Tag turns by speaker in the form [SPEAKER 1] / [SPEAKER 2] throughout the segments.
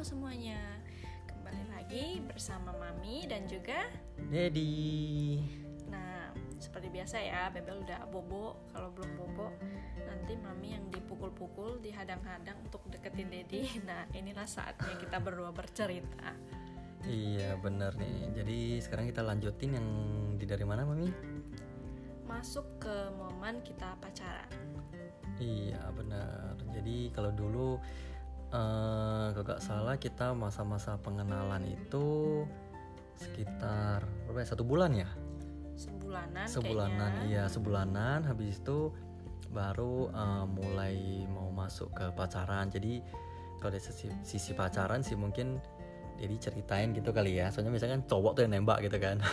[SPEAKER 1] Halo semuanya, kembali lagi bersama Mami dan juga
[SPEAKER 2] Dedi.
[SPEAKER 1] Nah, seperti biasa ya, Bebel udah bobo Kalau belum bobo, nanti Mami yang dipukul-pukul, dihadang-hadang untuk deketin Dedi Nah, inilah saatnya kita berdua bercerita
[SPEAKER 2] Iya bener nih. Jadi sekarang kita lanjutin yang di dari mana mami?
[SPEAKER 1] Masuk ke momen kita pacaran
[SPEAKER 2] Iya bener. Jadi kalau dulu kalau nggak salah kita masa-masa pengenalan itu sekitar berapa ya? Satu bulan ya?
[SPEAKER 1] Sebulanan,
[SPEAKER 2] Sebulanan
[SPEAKER 1] kayaknya
[SPEAKER 2] iya sebulanan. Habis itu baru eh, mulai mau masuk ke pacaran. Jadi kalau dari sisi, sisi pacaran sih mungkin jadi ceritain gitu kali ya. Soalnya misalkan cowok tuh yang nembak gitu kan.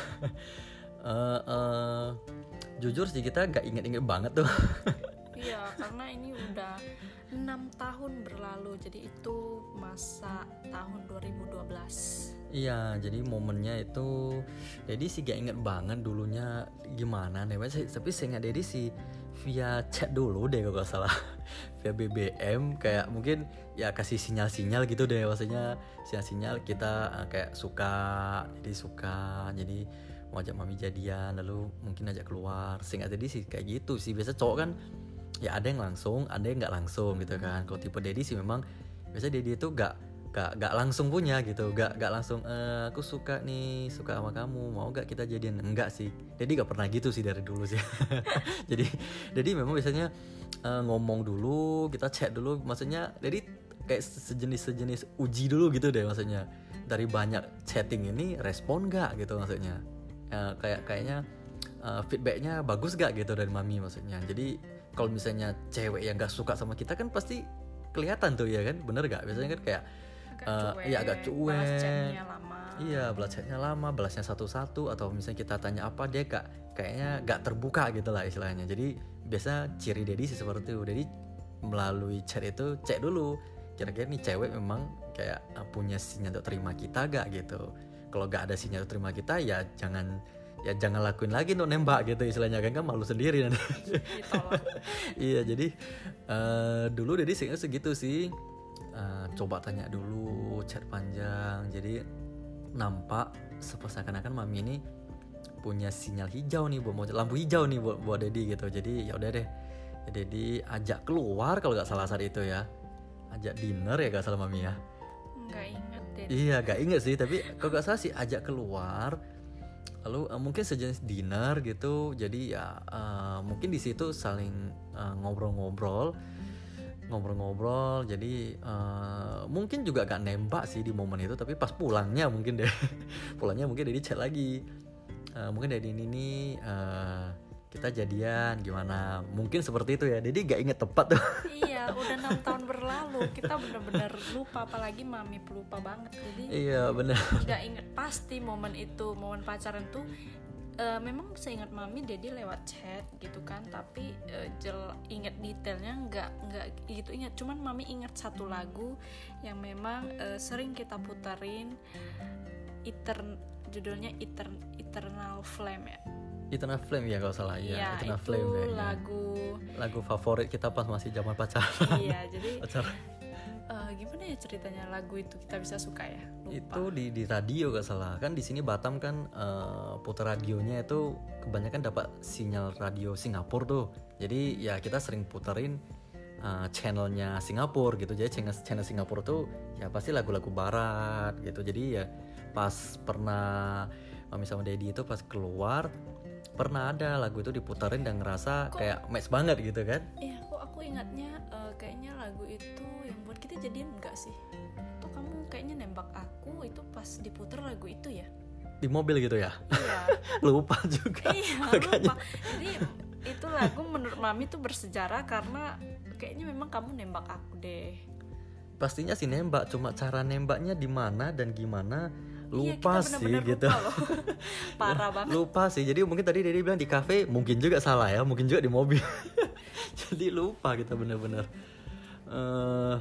[SPEAKER 2] Eh, eh, jujur sih kita nggak inget-inget banget tuh.
[SPEAKER 1] Iya, karena ini udah enam tahun berlalu, jadi itu masa tahun 2012.
[SPEAKER 2] Iya, jadi momennya itu Dedi sih gak inget banget dulunya gimana nih, tapi saya ingat Dedi sih via chat dulu deh kalau nggak salah. Via BBM kayak mungkin ya kasih sinyal-sinyal gitu deh maksudnya sinyal-sinyal kita eh, kayak suka jadi suka jadi mau ajak mami jadian lalu mungkin ajak keluar. Singkat jadi sih kayak gitu sih. Biasa cowok kan ya ada yang langsung ada yang nggak langsung gitu kan. Kalau tipe Dedi sih memang biasa Dedi itu gak gak gak langsung punya gitu. Gak gak langsung "Eh, aku suka nih suka sama kamu mau gak kita jadian? Enggak sih. Dedi gak pernah gitu sih dari dulu sih. Jadi Dedi memang biasanya eh, ngomong dulu kita chat dulu. Maksudnya Dedi kayak sejenis sejenis uji dulu gitu deh maksudnya. Dari banyak chatting ini respon gak gitu maksudnya. Eh, kayak kayaknya eh, feedbacknya bagus gak gitu dari mami maksudnya. Jadi kalau misalnya cewek yang gak suka sama kita kan pasti kelihatan tuh ya kan? Bener gak biasanya kan kayak
[SPEAKER 1] Agak cuek,
[SPEAKER 2] iya agak cuek.
[SPEAKER 1] lama.
[SPEAKER 2] iya balas chatnya lama balasnya satu-satu atau misalnya kita tanya apa dia gak kayaknya gak terbuka gitu lah istilahnya. Jadi biasa ciri Dedi sih seperti itu. Dedi melalui chat itu cek dulu kira-kira nih cewek memang kayak eh, punya sinyal untuk terima kita gak gitu. Kalau gak ada sinyal untuk terima kita ya jangan ya jangan lakuin lagi untuk nembak gitu istilahnya kan kan malu sendiri nanti
[SPEAKER 1] Ditolak.
[SPEAKER 2] iya jadi eh, dulu Dedi seingat segitu sih Eh, coba tanya dulu chat panjang jadi nampak seakan-akan mami ini punya sinyal hijau nih buat mau lampu hijau nih buat buat Dedi gitu jadi ya udah deh ya Dedi ajak keluar kalau nggak salah saat itu ya ajak dinner ya gak salah mami ya
[SPEAKER 1] Nggak inget deh.
[SPEAKER 2] Iya, gak inget sih, tapi kalau gak salah sih ajak keluar. Lalu eh, mungkin sejenis dinner gitu. Jadi ya eh, mungkin di situ saling eh, ngobrol-ngobrol, ngobrol-ngobrol. Jadi eh, mungkin juga gak nembak sih di momen itu, tapi pas pulangnya mungkin deh, pulangnya mungkin dari chat lagi. Eh, mungkin dari ini eh, kita jadian gimana? Mungkin seperti itu ya. Jadi gak inget tepat tuh.
[SPEAKER 1] Iya, udah enam tahun berlalu. Kita bener-bener lupa, apalagi Mami pelupa banget. Jadi
[SPEAKER 2] iya bener.
[SPEAKER 1] nggak inget pasti momen itu, momen pacaran tuh. eh, memang seingat mami Dedi lewat chat gitu kan tapi eh, jel inget detailnya nggak nggak gitu ingat cuman mami ingat satu lagu yang memang eh, sering kita puterin Etern judulnya Etern Eternal Flame ya
[SPEAKER 2] Eternal Flame ya kalau salah ya.
[SPEAKER 1] Iya,
[SPEAKER 2] Eternal
[SPEAKER 1] itu
[SPEAKER 2] Flame kayaknya.
[SPEAKER 1] lagu
[SPEAKER 2] lagu favorit kita pas masih zaman pacaran.
[SPEAKER 1] iya jadi
[SPEAKER 2] Pacaran.
[SPEAKER 1] eh, gimana ya ceritanya lagu itu kita bisa suka ya lupa
[SPEAKER 2] Itu di di radio gak salah. Kan di sini Batam kan eh, putar radionya itu kebanyakan dapat sinyal radio Singapura tuh. Jadi ya kita sering puterin eh, channelnya Singapura gitu. Jadi channel channel Singapura tuh ya pasti lagu-lagu barat gitu. Jadi ya pas pernah Mami sama Dedi itu pas keluar pernah ada lagu itu diputarin dan ngerasa kayak match banget gitu kan
[SPEAKER 1] Iya, kok aku ingatnya eh, kayaknya lagu itu yang buat kita jadian enggak sih? Tuh kamu kayaknya nembak aku itu pas diputer lagu itu ya?
[SPEAKER 2] di mobil gitu ya
[SPEAKER 1] Iya,
[SPEAKER 2] lupa juga
[SPEAKER 1] iya lupa. Jadi itu lagu menurut mami tuh bersejarah karena kayaknya memang kamu nembak aku deh.
[SPEAKER 2] pastinya sih nembak cuma cara nembaknya di mana dan gimana
[SPEAKER 1] Iya,
[SPEAKER 2] lupa
[SPEAKER 1] kita
[SPEAKER 2] sih
[SPEAKER 1] bener-bener
[SPEAKER 2] gitu
[SPEAKER 1] lupa. Parah banget.
[SPEAKER 2] lupa sih jadi mungkin tadi Dedi bilang di kafe mungkin juga salah ya mungkin juga di mobil jadi lupa kita bener-bener eh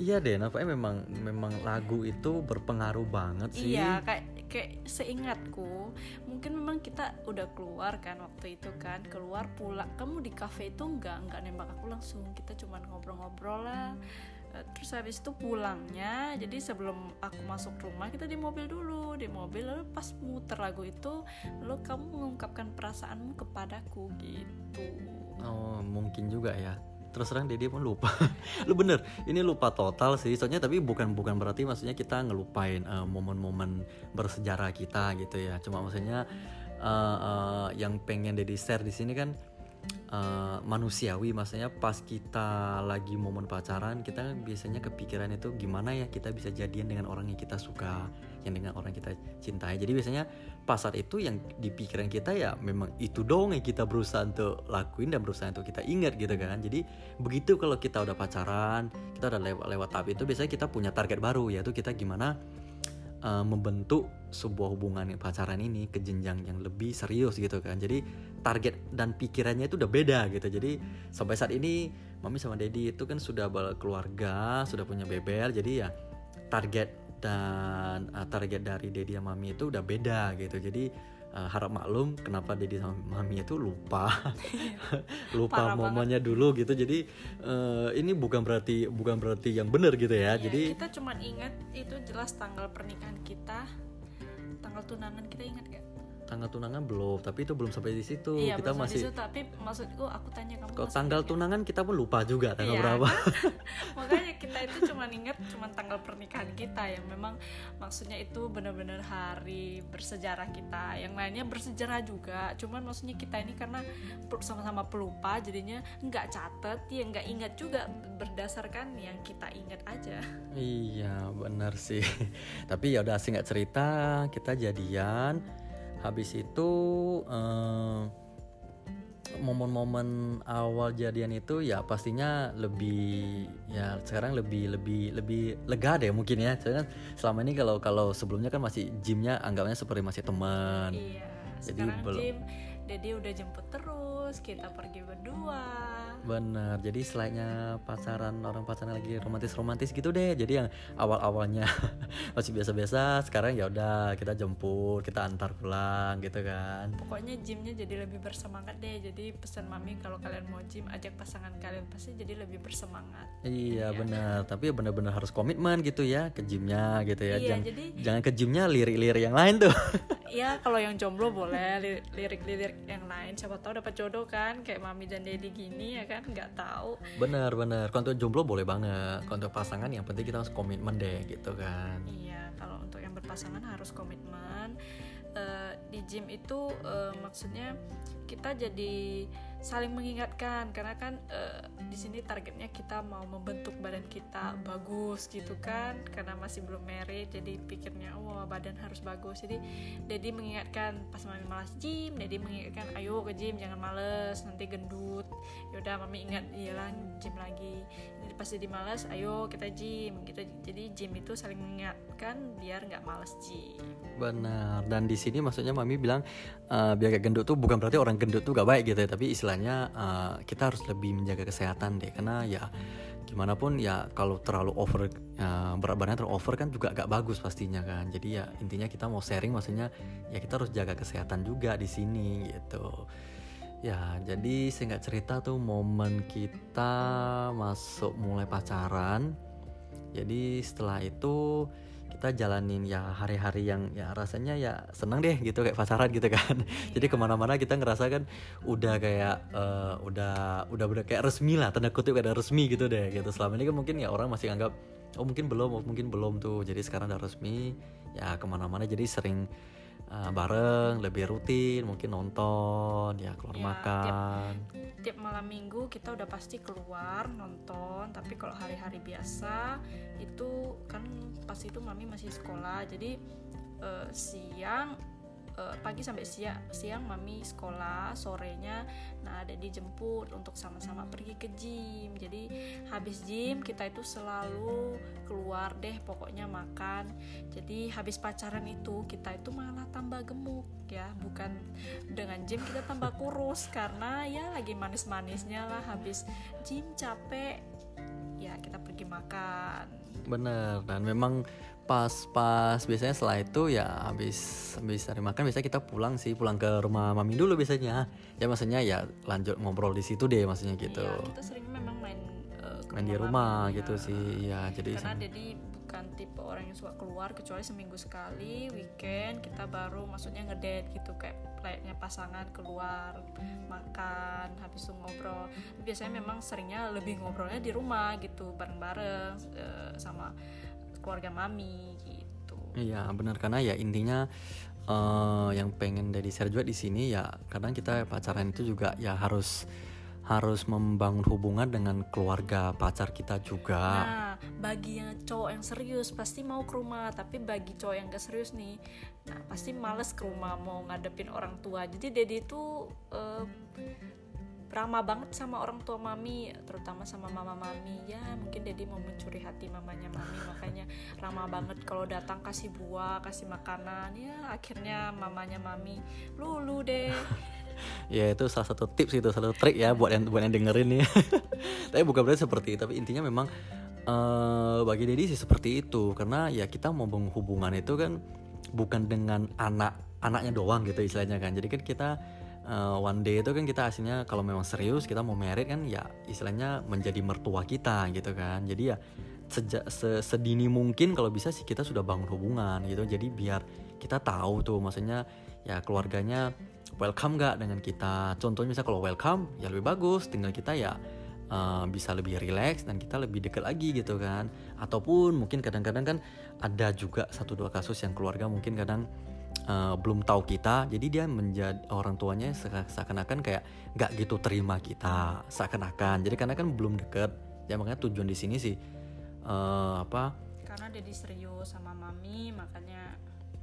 [SPEAKER 2] iya deh nampaknya memang memang lagu itu berpengaruh banget sih
[SPEAKER 1] Iya, kayak kayak seingatku, mungkin memang kita udah keluar kan waktu itu kan, keluar pulang. Kamu di kafe itu nggak nggak nembak aku langsung, kita cuma ngobrol-ngobrol lah, terus habis itu pulangnya jadi sebelum aku masuk rumah kita di mobil dulu di mobil lalu pas muter lagu itu lalu kamu mengungkapkan perasaanmu kepadaku gitu
[SPEAKER 2] Oh mungkin juga ya. Terus terang Dedi pun lupa. Lu bener, ini lupa total sih. Soalnya tapi bukan bukan berarti maksudnya kita ngelupain eh, momen-momen bersejarah kita gitu ya. Cuma maksudnya eh, eh, yang pengen Dedi share di sini kan eh, manusiawi. Maksudnya pas kita lagi momen pacaran, kita biasanya kepikiran itu gimana ya kita bisa jadian dengan orang yang kita suka, yang dengan orang yang kita cintai. Jadi biasanya pas saat itu yang di pikiran kita ya memang itu dong yang kita berusaha untuk lakuin dan berusaha untuk kita ingat gitu kan jadi begitu kalau kita udah pacaran kita udah lewat lewat tahap itu biasanya kita punya target baru yaitu kita gimana uh, membentuk sebuah hubungan pacaran ini ke jenjang yang lebih serius gitu kan jadi target dan pikirannya itu udah beda gitu. Jadi sampai saat ini mami sama daddy itu kan sudah berkeluarga sudah punya bebel jadi ya target dan uh, target dari Dedi sama Mami itu udah beda gitu. Jadi uh, harap maklum kenapa Dedi sama Mami itu lupa. Lupa
[SPEAKER 1] Parah
[SPEAKER 2] momennya dulu gitu. Jadi uh, ini bukan berarti bukan berarti yang benar gitu ya.
[SPEAKER 1] Iya,
[SPEAKER 2] jadi
[SPEAKER 1] kita cuma ingat itu jelas tanggal pernikahan kita tanggal tunangan kita ingat gak?
[SPEAKER 2] Tanggal tunangan belum tapi itu belum sampai di situ
[SPEAKER 1] iya
[SPEAKER 2] kita
[SPEAKER 1] belum
[SPEAKER 2] masih
[SPEAKER 1] situ, tapi maksudku aku tanya kamu
[SPEAKER 2] kalau
[SPEAKER 1] masih
[SPEAKER 2] tanggal tunangan kita pun lupa juga tanggal
[SPEAKER 1] Iya,
[SPEAKER 2] berapa
[SPEAKER 1] kan? makanya kita itu cuma ingat cuma tanggal pernikahan kita yang memang maksudnya itu benar-benar hari bersejarah kita yang lainnya bersejarah juga cuman maksudnya kita ini karena sama-sama pelupa jadinya nggak catet ya nggak ingat juga berdasarkan yang kita ingat aja
[SPEAKER 2] Iya benar sih. Tapi ya udah singkat cerita kita jadian. Habis itu eh, momen-momen awal jadian itu ya pastinya lebih ya sekarang lebih lebih lebih lega deh mungkin ya. Soalnya selama ini kalau kalau sebelumnya kan masih gymnya anggapnya seperti masih teman.
[SPEAKER 1] iya
[SPEAKER 2] Jadi
[SPEAKER 1] sekarang
[SPEAKER 2] belum-
[SPEAKER 1] Dedi udah jemput terus kita pergi berdua
[SPEAKER 2] Bener, jadi selainnya pacaran orang pacaran lagi romantis-romantis gitu deh. Jadi yang awal-awalnya masih biasa-biasa, sekarang ya udah kita jemput, kita antar pulang gitu kan.
[SPEAKER 1] pokoknya gymnya jadi lebih bersemangat deh jadi pesan mami kalau kalian mau gym ajak pasangan kalian pasti jadi lebih bersemangat
[SPEAKER 2] Iya benar, tapi ya benar-benar harus komitmen gitu ya ke gymnya gitu ya.
[SPEAKER 1] Iya,
[SPEAKER 2] jangan,
[SPEAKER 1] jadi-
[SPEAKER 2] jangan ke gymnya lirik-lirik yang lain tuh.
[SPEAKER 1] ya kalau yang jomblo boleh li- lirik-lirik yang lain siapa tahu dapat jodoh kan kayak mami dan daddy gini ya kan nggak tahu
[SPEAKER 2] bener bener. Kalau untuk jomblo boleh banget. Kalau untuk pasangan yang penting kita harus komitmen deh gitu kan.
[SPEAKER 1] iya kalau untuk yang berpasangan harus komitmen Eh, di gym itu eh, maksudnya kita jadi saling mengingatkan. Karena kan eh, di sini targetnya kita mau membentuk badan kita bagus gitu kan. Karena masih belum married jadi pikirnya wah badan harus bagus. Jadi Dedi mengingatkan pas mami malas gym Dedi mengingatkan ayo ke gym jangan males nanti gendut. Yaudah mami ingat iyalah gym lagi ini pas jadi males ayo kita gym gitu jadi gym itu saling mengingatkan biar nggak males gym
[SPEAKER 2] Benar. Dan di sini maksudnya mami bilang eh, biar gak gendut tuh bukan berarti orang gendut tuh gak baik gitu ya, tapi istilahnya eh, kita harus lebih menjaga kesehatan deh karena ya gimana pun ya kalau terlalu over eh, berat badannya terlalu over kan juga gak bagus pastinya kan. Jadi ya intinya kita mau sharing maksudnya ya kita harus jaga kesehatan juga di sini gitu. Ya, jadi singkat cerita tuh momen kita masuk mulai pacaran. Jadi setelah itu kita jalanin ya hari-hari yang ya rasanya ya seneng deh gitu kayak pacaran gitu kan. Jadi ke mana-mana kita ngerasa kan udah kayak eh, udah udah udah kayak resmi lah tanda kutip ada resmi gitu deh gitu. Selama ini kan mungkin ya orang masih anggap oh mungkin belum, oh mungkin belum tuh. Jadi sekarang udah resmi ya ke mana-mana jadi sering eh, bareng lebih rutin mungkin nonton ya keluar
[SPEAKER 1] Ya,
[SPEAKER 2] makan.
[SPEAKER 1] tiap malam minggu kita udah pasti keluar nonton tapi kalau hari-hari biasa itu kan pas itu mami masih sekolah jadi eh, siang eh, pagi sampai siang siang mami sekolah sorenya nah ada dijemput untuk sama-sama pergi ke gym. Jadi habis gym kita itu selalu keluar deh pokoknya makan. Jadi habis pacaran itu kita itu malah tambah gemuk ya. Bukan dengan gym kita tambah kurus karena ya lagi manis-manisnya lah. Habis gym capek ya kita pergi makan.
[SPEAKER 2] Bener dan memang pas-pas biasanya setelah itu ya habis habis dari makan biasanya kita pulang sih pulang ke rumah mami dulu biasanya. Ya maksudnya ya lanjut ngobrol di situ deh maksudnya gitu.
[SPEAKER 1] Iya, kita sering memang main eh,
[SPEAKER 2] main di
[SPEAKER 1] rumah mami,
[SPEAKER 2] gitu
[SPEAKER 1] ya.
[SPEAKER 2] sih ya jadi
[SPEAKER 1] karena
[SPEAKER 2] sama-
[SPEAKER 1] Dedi bukan tipe orang yang suka keluar kecuali seminggu sekali weekend kita baru maksudnya ngedate gitu kayak layaknya pasangan keluar makan habis itu ngobrol. Biasanya memang seringnya lebih ngobrolnya di rumah gitu bareng-bareng eh, sama keluarga mami gitu
[SPEAKER 2] Iya benar karena ya intinya eh, yang pengen dari share juga di sini ya kadang kita pacaran itu juga ya harus harus membangun hubungan dengan keluarga pacar kita juga.
[SPEAKER 1] Nah, bagi yang cowok yang serius pasti mau ke rumah, tapi bagi cowok yang gak serius nih, nah pasti males ke rumah mau ngadepin orang tua. Jadi Dedi itu eh, ramah banget sama orang tua mami, terutama sama mama mami. Ya mungkin Dedi mau mencuri hati mamanya mami, makanya ramah banget kalau datang kasih buah, kasih makanan. Ya akhirnya mamanya mami lulu deh.
[SPEAKER 2] Ya itu salah satu tips itu salah satu trik ya buat yang buat yang dengerin nih. tapi bukan berarti seperti itu, tapi intinya memang eh bagi Dedi sih seperti itu karena ya kita mau hubungan itu kan bukan dengan anak anaknya doang gitu istilahnya kan. Jadi kan kita eh, one day itu kan kita aslinya kalau memang serius kita mau merit kan ya istilahnya menjadi mertua kita gitu kan. Jadi ya sejak se- sedini mungkin kalau bisa sih kita sudah bangun hubungan gitu. Jadi biar kita tahu tuh maksudnya ya keluarganya welcome gak dengan kita contohnya misalnya kalau welcome ya lebih bagus tinggal kita ya uh, bisa lebih relax dan kita lebih dekat lagi gitu kan ataupun mungkin kadang-kadang kan ada juga satu dua kasus yang keluarga mungkin kadang uh, belum tahu kita jadi dia menjadi orang tuanya seakan-akan kayak nggak gitu terima kita seakan-akan jadi karena kan belum deket ya makanya tujuan di sini sih uh, apa
[SPEAKER 1] Karena Dedi serius sama mami, makanya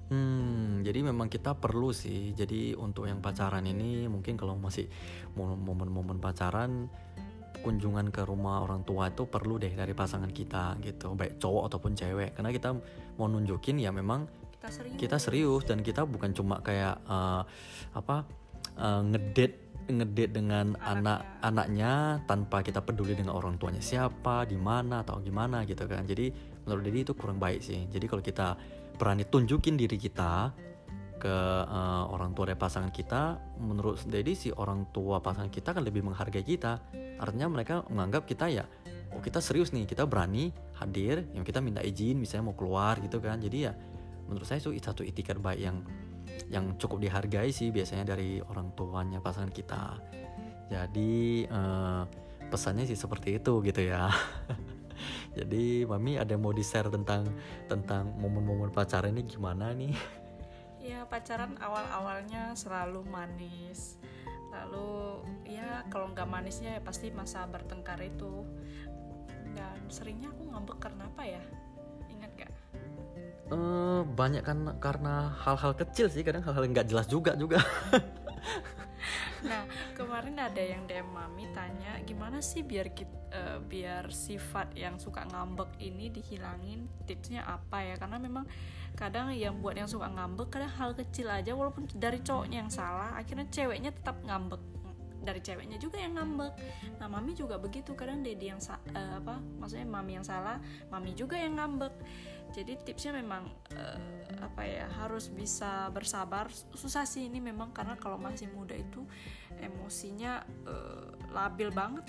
[SPEAKER 2] Hmm, jadi memang kita perlu sih. Jadi untuk yang pacaran ini mungkin kalau masih mo- momen-momen pacaran kunjungan ke rumah orang tua itu perlu deh dari pasangan kita gitu, baik cowok ataupun cewek. Karena kita mau nunjukin ya memang
[SPEAKER 1] kita serius.
[SPEAKER 2] kita serius dan kita bukan cuma kayak eh, apa eh, ngedate ngedate dengan anak anaknya tanpa kita peduli dengan orang tuanya siapa, di mana atau gimana gitu kan. Jadi menurut Dedi itu kurang baik sih. Jadi kalau kita berani tunjukin diri kita ke eh, orang tua dari pasangan kita, menurut Dedi si orang tua pasangan kita kan lebih menghargai kita. Artinya mereka menganggap kita ya, oh kita serius nih, kita berani hadir, yang kita minta izin, misalnya mau keluar gitu kan. Jadi ya menurut saya itu satu itikat baik yang yang cukup dihargai sih biasanya dari orang tuanya pasangan kita. Jadi eh, pesannya sih seperti itu gitu ya. Jadi mami ada yang mau di share tentang tentang momen-momen pacaran ini gimana nih?
[SPEAKER 1] Ya pacaran awal-awalnya selalu manis Lalu ya kalau nggak manisnya ya pasti masa bertengkar itu Dan seringnya aku ngambek karena apa ya?
[SPEAKER 2] Eh banyak kan karena hal-hal kecil sih kadang hal-hal nggak jelas juga juga.
[SPEAKER 1] Nah kemarin ada yang DM mami tanya gimana sih biar kit, eh, biar sifat yang suka ngambek ini dihilangin? Tipsnya apa ya? Karena memang kadang yang buat yang suka ngambek kadang hal kecil aja walaupun dari cowoknya yang salah akhirnya ceweknya tetap ngambek. Dari ceweknya juga yang ngambek. Nah mami juga begitu kadang dedi yang eh, apa maksudnya mami yang salah mami juga yang ngambek jadi tipsnya memang eh, apa ya harus bisa bersabar. Susah sih ini memang karena kalau masih muda itu emosinya eh, labil banget.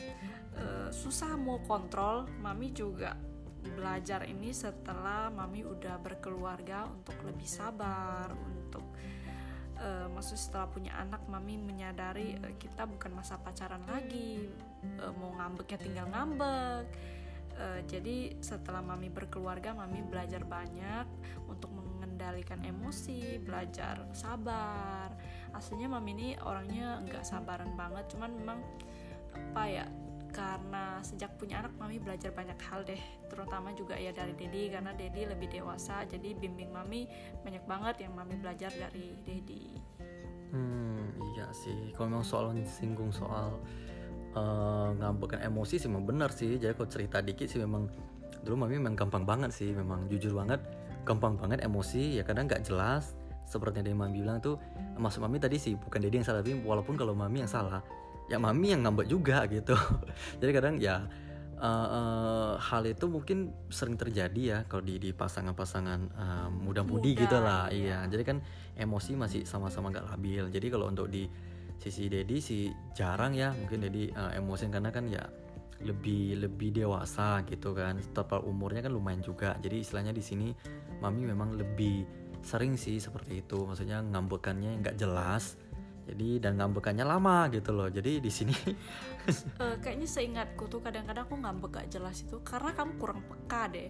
[SPEAKER 1] Eh, susah mau kontrol. Mami juga belajar ini setelah mami udah berkeluarga untuk lebih sabar untuk eh, maksudnya setelah punya anak mami menyadari eh, kita bukan masa pacaran lagi. Eh, mau ngambeknya tinggal ngambek Eh, jadi setelah mami berkeluarga mami belajar banyak untuk mengendalikan emosi belajar sabar aslinya mami ini orangnya nggak sabaran banget cuman memang apa ya karena sejak punya anak mami belajar banyak hal deh terutama juga ya dari Dedi karena Dedi lebih dewasa jadi bimbing mami banyak banget yang mami belajar dari Dedi
[SPEAKER 2] Hmm iya sih. Kalau memang soal singgung soal eh ngambekkan emosi sih memang benar sih. Jadi kalau cerita dikit sih memang dulu mami memang gampang banget sih. Memang jujur banget gampang banget emosi ya kadang nggak jelas seperti yang mami bilang tuh maksud mami tadi sih bukan Dedi yang salah tapi walaupun kalau mami yang salah ya mami yang ngambek juga gitu jadi kadang ya eh, eh, hal itu mungkin sering terjadi ya kalau di di pasangan-pasangan eh, muda-mudi
[SPEAKER 1] Muda,
[SPEAKER 2] gitu lah
[SPEAKER 1] iya.
[SPEAKER 2] iya jadi kan emosi masih sama-sama nggak labil jadi kalau untuk di sisi Dedi sih jarang ya mungkin Dedi eh, emosi karena kan ya lebih lebih dewasa gitu kan. Total umurnya kan lumayan juga. Jadi istilahnya di sini mami memang lebih sering sih seperti itu. Maksudnya ngambekannya nggak jelas. Jadi dan ngambekannya lama gitu loh. Jadi di sini
[SPEAKER 1] uh, kayaknya seingatku tuh kadang-kadang aku ngambek gak jelas itu karena kamu kurang peka deh.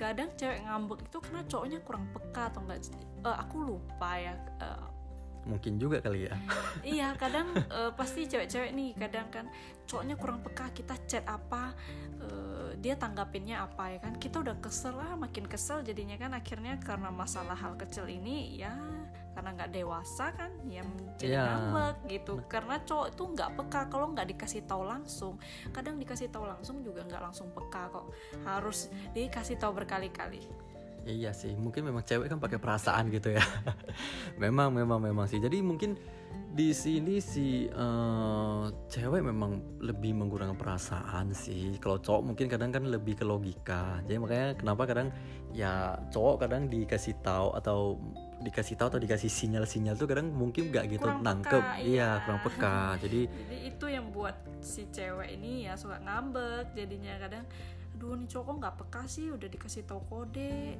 [SPEAKER 1] Kadang cewek ngambek itu karena cowoknya kurang peka atau enggak uh, aku lupa ya uh,
[SPEAKER 2] mungkin juga kali ya.
[SPEAKER 1] Iya kadang uh, pasti cewek-cewek nih kadang kan cowoknya kurang peka kita chat apa uh, dia tanggapinnya apa ya kan? Kita udah kesel lah makin kesel jadinya kan akhirnya karena masalah hal kecil ini ya karena nggak dewasa kan ya jadi yeah. ngambek gitu. karena cowok itu nggak peka kalau nggak dikasih tahu langsung. Kadang dikasih tahu langsung juga nggak langsung peka kok. Harus dikasih tahu berkali-kali
[SPEAKER 2] Iya sih, mungkin memang cewek kan pakai perasaan gitu ya. memang, memang, memang sih. Jadi mungkin di sini si uh, cewek memang lebih menggunakan perasaan sih. Kalau cowok mungkin kadang kan lebih ke logika. Jadi makanya kenapa kadang ya cowok kadang dikasih tahu atau dikasih tahu atau dikasih sinyal-sinyal tuh kadang mungkin gak gitu kurang nangkep. Peka, iya, iya, kurang peka. Jadi
[SPEAKER 1] jadi itu yang buat si cewek ini ya suka ngambek jadinya kadang aduh nih cowok nggak peka sih? Udah dikasih tahu kode.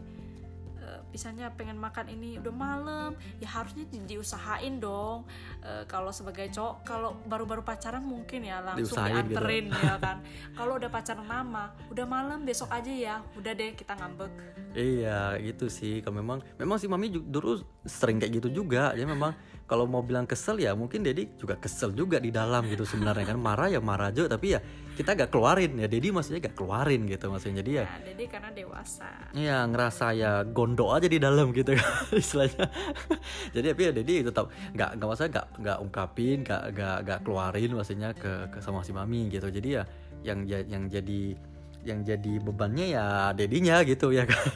[SPEAKER 1] Uh, misalnya pengen makan ini udah malam. Ya harusnya di diusahain dong. Uh, kalau sebagai cowok kalau baru-baru pacaran mungkin ya langsung Diusahain gitu. dianterin gitu. ya kan. Kalau udah pacaran lama udah malam besok aja ya. Udah deh kita ngambek.
[SPEAKER 2] Iya gitu sih. Kalau memang memang si mami dulu sering kayak gitu juga. Ya memang kalau mau bilang kesel ya mungkin Dedi juga kesel juga di dalam gitu sebenarnya kan. Marah ya marah aja tapi ya kita gak keluarin ya. Dedi maksudnya gak keluarin gitu maksudnya. Jadi ya
[SPEAKER 1] nah, Dedi karena dewasa.
[SPEAKER 2] Iya ngerasa ya gondok aja di dalam gitu kan istilahnya. Jadi tapi ya Dedi tetap nggak nggak maksudnya nggak nggak ungkapin nggak nggak nggak keluarin maksudnya ke, ke sama si mami gitu. Jadi ya yang yang jadi yang jadi bebannya ya dedinya gitu ya kan.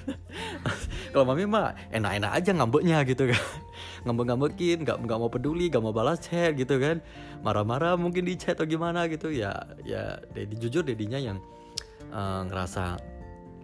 [SPEAKER 2] Kalau mami mah enak-enak aja ngambeknya gitu kan ngambek-ngambekin nggak nggak mau peduli nggak mau balas chat gitu kan. Marah-marah mungkin di chat atau gimana gitu. Ya ya dedi jujur dedinya yang uh, ngerasa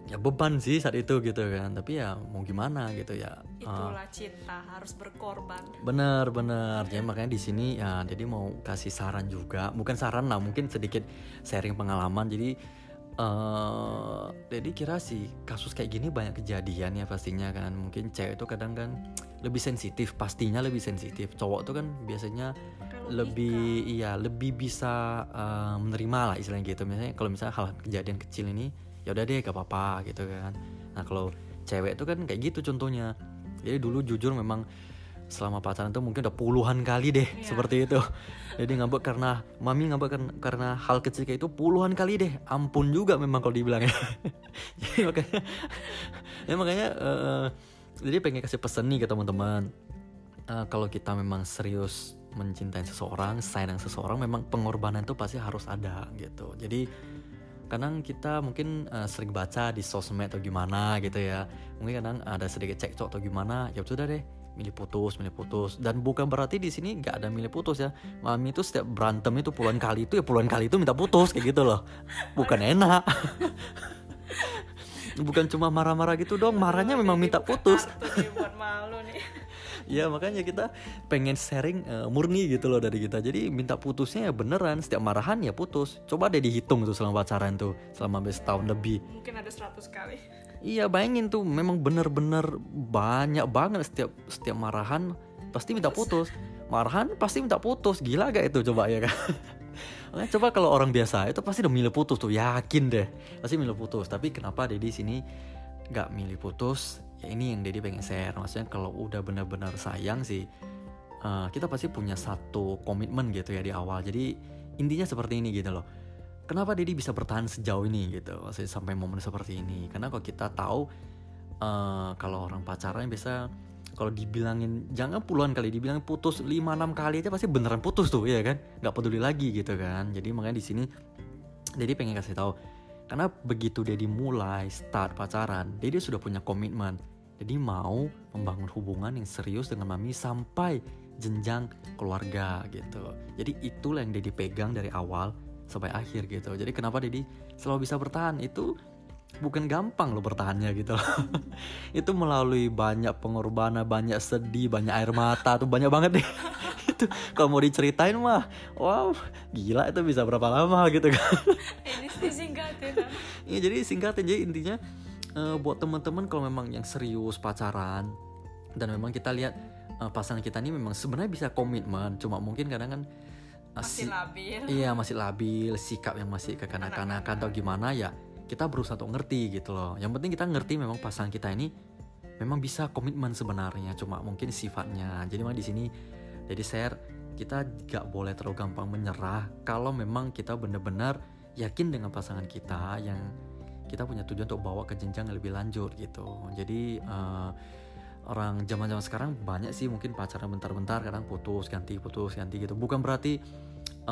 [SPEAKER 2] ya beban sih saat itu gitu kan. Tapi ya mau gimana gitu ya
[SPEAKER 1] itulah uh, cinta harus berkorban.
[SPEAKER 2] Bener bener jadi makanya di sini ya jadi mau kasih saran juga. Bukan saran lah mungkin sedikit sharing pengalaman. Jadi Uh, jadi kira sih kasus kayak gini banyak kejadian ya pastinya kan. Mungkin cewek itu kadang kan lebih sensitif pastinya lebih sensitif. Cowok tuh kan biasanya lebih iya lebih bisa uh, menerima lah istilahnya gitu. Misalnya kalau misalnya hal kejadian kecil ini ya udah deh gak apa-apa gitu kan. Nah kalau cewek tuh kan kayak gitu contohnya. Jadi dulu jujur memang selama pacaran tuh mungkin udah puluhan kali deh yeah. seperti itu. Jadi ngambek karena mami ngambek kan, karena hal kecil kayak itu puluhan kali deh. Ampun juga memang kalau dibilangnya jadi makanya ya makanya uh, jadi pengen kasih pesan nih ke teman-teman uh, kalau kita memang serius mencintai seseorang sayang seseorang memang pengorbanan itu pasti harus ada gitu jadi kadang kita mungkin uh, sering baca di sosmed atau gimana gitu ya mungkin kadang ada sedikit cekcok atau gimana ya sudah deh milih putus, milih putus. Dan bukan berarti di sini nggak ada milih putus ya. Mami itu setiap berantem itu puluhan kali itu ya puluhan kali itu minta putus kayak gitu loh. Bukan enak. bukan cuma marah-marah gitu dong, marahnya memang minta putus. ya makanya kita pengen sharing uh, murni gitu loh dari kita jadi minta putusnya ya beneran setiap marahan ya putus coba deh dihitung tuh selama pacaran tuh selama tahun lebih
[SPEAKER 1] mungkin ada 100 kali
[SPEAKER 2] Iya bayangin tuh memang bener-bener banyak banget setiap setiap marahan pasti minta putus. Marahan pasti minta putus. Gila gak itu coba ya kan? coba kalau orang biasa itu pasti udah milih putus tuh yakin deh pasti milih putus. Tapi kenapa Dedi sini gak milih putus? Ya ini yang Dedi pengen share. Maksudnya kalau udah bener-bener sayang sih uh, kita pasti punya satu komitmen gitu ya di awal. Jadi intinya seperti ini gitu loh kenapa Dedi bisa bertahan sejauh ini gitu maksudnya sampai momen seperti ini karena kalau kita tahu uh, kalau orang pacaran bisa kalau dibilangin jangan puluhan kali dibilang putus 5 6 kali aja pasti beneran putus tuh ya kan? Nggak peduli lagi gitu kan. Jadi makanya di sini Dedi pengen kasih tahu karena begitu Dedi mulai start pacaran Dedi sudah punya komitmen. Jadi mau membangun hubungan yang serius dengan mami sampai jenjang keluarga gitu. Jadi itulah yang Dedi pegang dari awal sampai akhir gitu. Jadi kenapa Dedi selalu bisa bertahan? Itu bukan gampang loh bertahannya gitu loh. itu melalui banyak pengorbanan banyak sedih banyak air mata tuh banyak banget deh. Itu kalau mau diceritain mah wow gila itu bisa berapa lama gitu kan.
[SPEAKER 1] Ini disingkatin ah.
[SPEAKER 2] Iya jadi singkatin. Jadi intinya eh, buat teman-teman kalau memang yang serius pacaran dan memang kita lihat eh, pasangan kita ini memang sebenarnya bisa komitmen cuma mungkin kadang kan eh,
[SPEAKER 1] masih
[SPEAKER 2] si-
[SPEAKER 1] labil.
[SPEAKER 2] iya masih labil sikap yang masih kekanak-kanakan atau gimana ya kita berusaha untuk ngerti gitu loh. Yang penting kita ngerti memang pasangan kita ini memang bisa komitmen sebenarnya cuma mungkin sifatnya. Jadi memang di sini jadi share kita gak boleh terlalu gampang menyerah kalau memang kita benar-benar yakin dengan pasangan kita yang kita punya tujuan untuk bawa ke jenjang yang lebih lanjut gitu. Jadi eh, orang zaman-zaman sekarang banyak sih mungkin pacaran bentar-bentar kadang putus ganti putus ganti gitu. Bukan berarti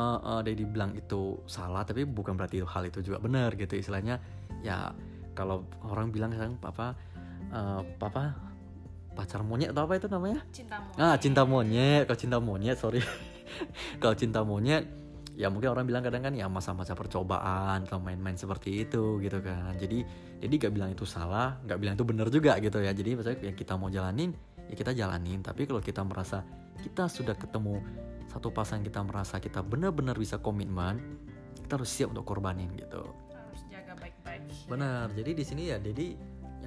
[SPEAKER 2] eh eh, Daddy bilang itu salah tapi bukan berarti hal itu juga benar gitu. Istilahnya ya kalau orang bilang sekarang apa eh, apa pacar monyet atau apa itu namanya?
[SPEAKER 1] Cintamu
[SPEAKER 2] ah cinta monyet. Kalau cinta monyet sorry. Kalau cinta monyet ya mungkin orang bilang kadang kan ya masa-masa percobaan atau main-main seperti itu gitu kan. Jadi jadi gak bilang itu salah gak bilang itu benar juga gitu ya. Jadi maksudnya yang kita mau jalanin ya kita jalanin. Tapi kalau kita merasa kita sudah ketemu satu pasangan kita merasa kita benar-benar bisa komitmen kita harus siap untuk korbanin gitu
[SPEAKER 1] harus jaga baik-baik
[SPEAKER 2] Benar. Jadi di sini ya Dedi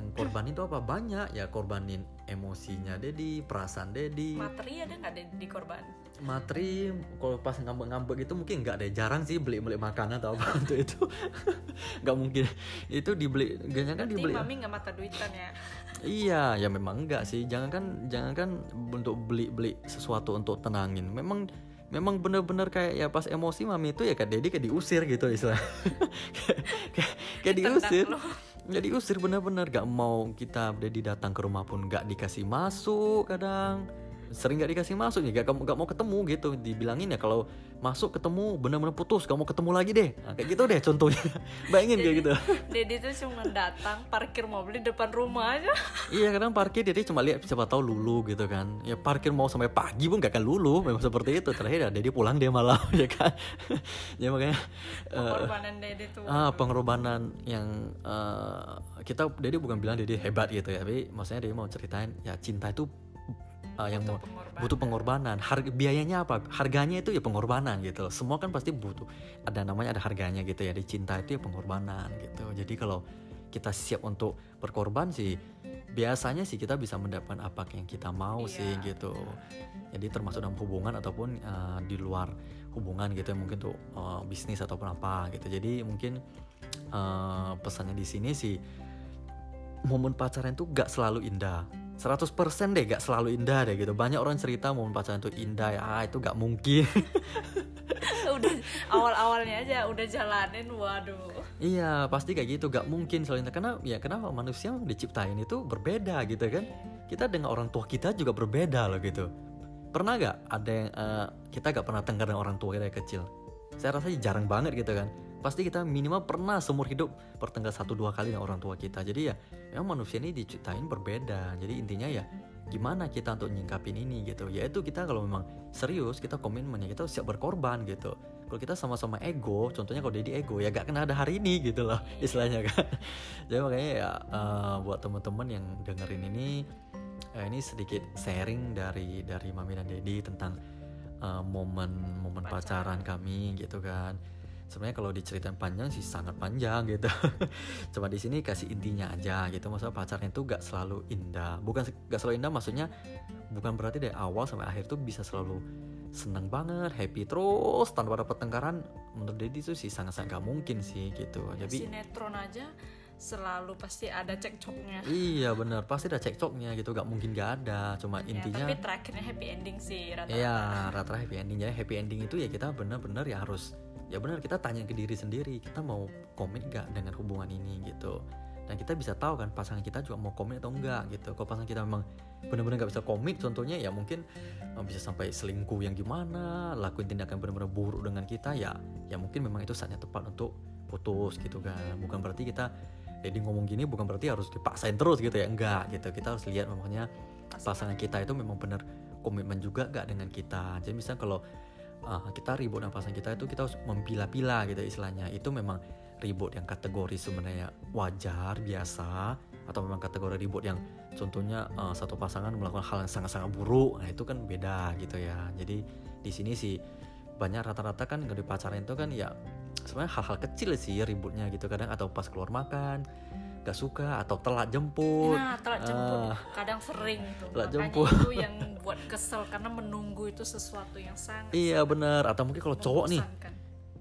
[SPEAKER 2] yang korban itu apa? Banyak. Ya korbanin emosinya Dedi, perasaan Dedi,
[SPEAKER 1] materi ada nggak di, di korban?
[SPEAKER 2] Materi kalau pas ngambek-ngambek gitu mungkin nggak deh. Jarang sih beli-beli makanan atau apa untuk itu. Nggak mungkin. Itu dibeli jangan kan dibeli.
[SPEAKER 1] mami nggak mata duitan ya?
[SPEAKER 2] Iya ya memang enggak sih. Jangan kan jangan kan untuk beli-beli sesuatu untuk tenangin. Memang memang bener-bener kayak ya pas emosi mami itu ya kayak Dedi kayak diusir gitu istilah kayak, kayak diusir
[SPEAKER 1] Tendang lo.
[SPEAKER 2] jadi usir bener-bener gak mau kita Dedi datang ke rumah pun gak dikasih masuk kadang sering gak dikasih masuk ya gak, gak mau ketemu gitu. Dibilangin ya kalau masuk ketemu bener-bener putus gak mau ketemu lagi deh. Nah, kayak gitu deh contohnya. Bayangin kayak gitu.
[SPEAKER 1] Dedi tuh cuma datang parkir mobil di depan rumah aja.
[SPEAKER 2] Iya kadang parkir Dedi cuma lihat siapa tahu lulu gitu kan. Ya parkir mau sampai pagi pun gak akan lulu memang seperti itu. Terakhir ya Dedi pulang dia malam ya kan. Ya makanya eh,
[SPEAKER 1] pengorbanan Dedi tuh.
[SPEAKER 2] ah pengorbanan yang eh, kita Dedi bukan bilang Dedi hebat gitu ya tapi maksudnya Dedi mau ceritain ya cinta itu eh, yang mau
[SPEAKER 1] pengorbanan.
[SPEAKER 2] butuh pengorbanan. Harga biayanya apa? Harganya itu ya pengorbanan gitu loh. semua kan pasti butuh. Ada namanya ada harganya gitu ya. Di cinta itu ya pengorbanan gitu. Jadi kalau kita siap untuk berkorban sih biasanya sih kita bisa mendapatkan apa yang kita mau
[SPEAKER 1] Iya,
[SPEAKER 2] sih gitu. Jadi termasuk dalam hubungan ataupun eh, di luar hubungan gitu ya. Mungkin tuh eh, bisnis ataupun apa gitu. Jadi mungkin eh, pesannya di sini sih momen pacaran tuh gak selalu indah 100% deh gak selalu indah deh gitu. Banyak orang cerita momen pacaran tuh indah ya. Ah, itu gak mungkin.
[SPEAKER 1] Udah awal-awalnya aja udah jalanin waduh.
[SPEAKER 2] Iya pasti kayak gitu. Gak mungkin selalu indah. Karena ya kenapa manusia diciptain itu berbeda gitu kan. Kita dengan orang tua kita juga berbeda loh gitu. Pernah gak ada yang eh, kita gak pernah tengkar dengan orang tua kita kecil? Saya rasa jarang banget gitu kan pasti kita minimal pernah seumur hidup bertengkar satu dua kali dengan orang tua kita. Jadi ya memang manusia ini diciptain berbeda. Jadi intinya ya gimana kita untuk nyingkapin ini gitu. Yaitu kita kalau memang serius kita komitmen ya kita siap berkorban gitu. Kalau kita sama-sama ego contohnya kalau jadi ego ya gak kena ada hari ini gitu loh istilahnya kan. Jadi makanya ya eh, buat teman-teman yang dengerin ini eh, ini sedikit sharing dari dari mami dan dedi tentang eh, momen momen pacaran kami gitu kan sebenarnya kalau diceritain panjang sih sangat panjang gitu. Cuma di sini kasih intinya aja gitu. Masalah pacarnya itu gak selalu indah. Bukan gak selalu indah maksudnya bukan berarti dari awal sampai akhir tuh bisa selalu seneng banget happy terus tanpa ada pertengkaran menurut Dedi itu sih sangat-sangat gak mungkin sih gitu. Jadi
[SPEAKER 1] sinetron aja selalu pasti ada cekcoknya.
[SPEAKER 2] Iya bener. Pasti ada cekcoknya gitu. Gak mungkin gak ada. Cuma
[SPEAKER 1] Ya,
[SPEAKER 2] intinya
[SPEAKER 1] tapi terakhirnya happy ending sih rata
[SPEAKER 2] Iya, rata-rata happy ending. Jadi happy ending itu ya kita benar-benar ya harus ya benar kita tanya ke diri sendiri, kita mau komit gak dengan hubungan ini gitu. Dan kita bisa tahu kan pasangan kita juga mau komit atau enggak gitu. Kalau pasangan kita memang benar-benar gak bisa komit, contohnya ya mungkin eh, bisa sampai selingkuh yang gimana, lakuin tindakan benar-benar buruk dengan kita ya, ya mungkin memang itu saatnya tepat untuk putus gitu kan. Bukan berarti kita jadi ngomong gini bukan berarti harus dipaksain terus gitu ya enggak gitu kita harus lihat memangnya pasangan kita itu memang benar komitmen juga gak dengan kita jadi misalnya kalau uh, kita ribut pasangan kita itu kita harus mempilah-pilah gitu istilahnya. Itu memang ribut yang kategori sebenarnya wajar biasa atau memang kategori ribut yang contohnya uh, satu pasangan melakukan hal yang sangat-sangat buruk. Nah itu kan beda gitu ya. Jadi di sini sih banyak rata-rata kan di pacaran itu kan ya sebenarnya hal-hal kecil sih ributnya gitu kadang atau pas keluar makan gak suka atau telat jemput.
[SPEAKER 1] Nah, telat jemput uh, kadang sering tuh.
[SPEAKER 2] Telat
[SPEAKER 1] Makanya
[SPEAKER 2] jemput.
[SPEAKER 1] itu yang buat kesel karena menunggu itu sesuatu yang sangat
[SPEAKER 2] Iya benar. Atau mungkin kalau cowok nih,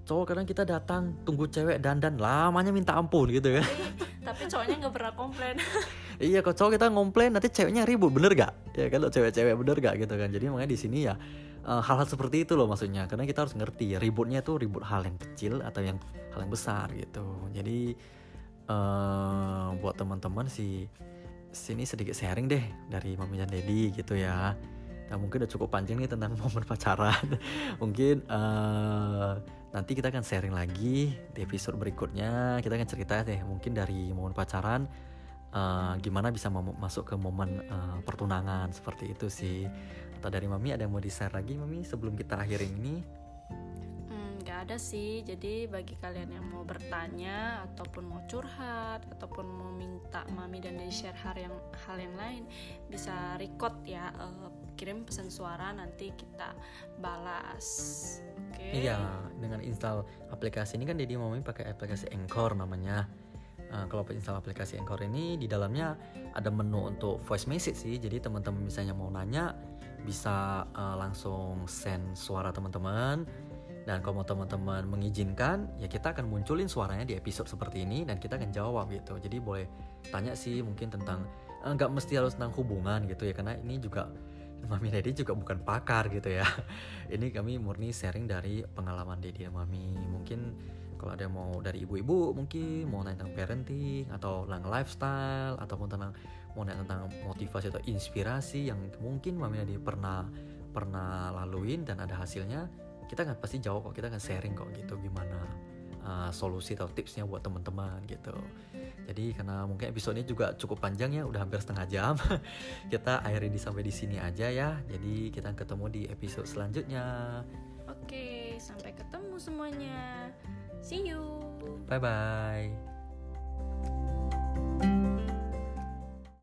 [SPEAKER 2] cowok kadang kita datang tunggu cewek dandan lamanya minta ampun gitu kan.
[SPEAKER 1] Tapi cowoknya nggak pernah komplain.
[SPEAKER 2] iya, kalau cowok kita komplain nanti ceweknya ribut bener gak? Ya kalau cewek-cewek bener gak gitu kan. Jadi makanya di sini ya hal hal-hal seperti itu loh maksudnya karena kita harus ngerti ya ributnya tuh ribut hal yang kecil atau yang hal yang besar gitu jadi uh, buat teman-teman sih sini sedikit sharing deh dari Mami dan Dedi gitu ya. Nah mungkin udah cukup panjang nih tentang momen pacaran. mungkin uh, nanti kita akan sharing lagi di episode berikutnya. Kita akan cerita deh mungkin dari momen pacaran uh, gimana bisa masuk ke momen uh, pertunangan seperti itu sih. Atau dari Mami ada yang mau di share lagi Mami sebelum kita akhirin ini?
[SPEAKER 1] Ada sih jadi bagi kalian yang mau bertanya ataupun mau curhat ataupun mau minta mami dan dari share hal yang hal yang lain bisa record ya uh, kirim pesan suara nanti kita balas oke okay?
[SPEAKER 2] iya dengan install aplikasi ini kan jadi mami pakai aplikasi Anchor namanya Uh, kalau install aplikasi Anchor ini di dalamnya ada menu untuk voice message sih. Jadi teman-teman misalnya mau nanya bisa uh, langsung send suara teman-teman dan kalau teman-teman mengizinkan, ya kita akan munculin suaranya di episode seperti ini dan kita akan jawab gitu. Jadi boleh tanya sih mungkin tentang eh, nggak mesti harus tentang hubungan gitu ya karena ini juga Mami Dedi juga bukan pakar gitu ya. Ini kami murni sharing dari pengalaman Dedi dan Mami. Mungkin kalau ada yang mau dari ibu-ibu mungkin mau nanya tentang parenting atau tentang lifestyle ataupun tentang mau nanya tentang motivasi atau inspirasi yang mungkin Mami Dedi pernah pernah laluin dan ada hasilnya kita kan pasti jawab kok kita kan sharing kok gitu gimana uh, solusi atau tipsnya buat teman-teman gitu. Jadi karena mungkin episode ini juga cukup panjang ya udah hampir setengah jam kita akhiri di sampai di sini aja ya. Jadi kita ketemu di episode selanjutnya.
[SPEAKER 1] Oke sampai ketemu semuanya. See you.
[SPEAKER 2] Bye bye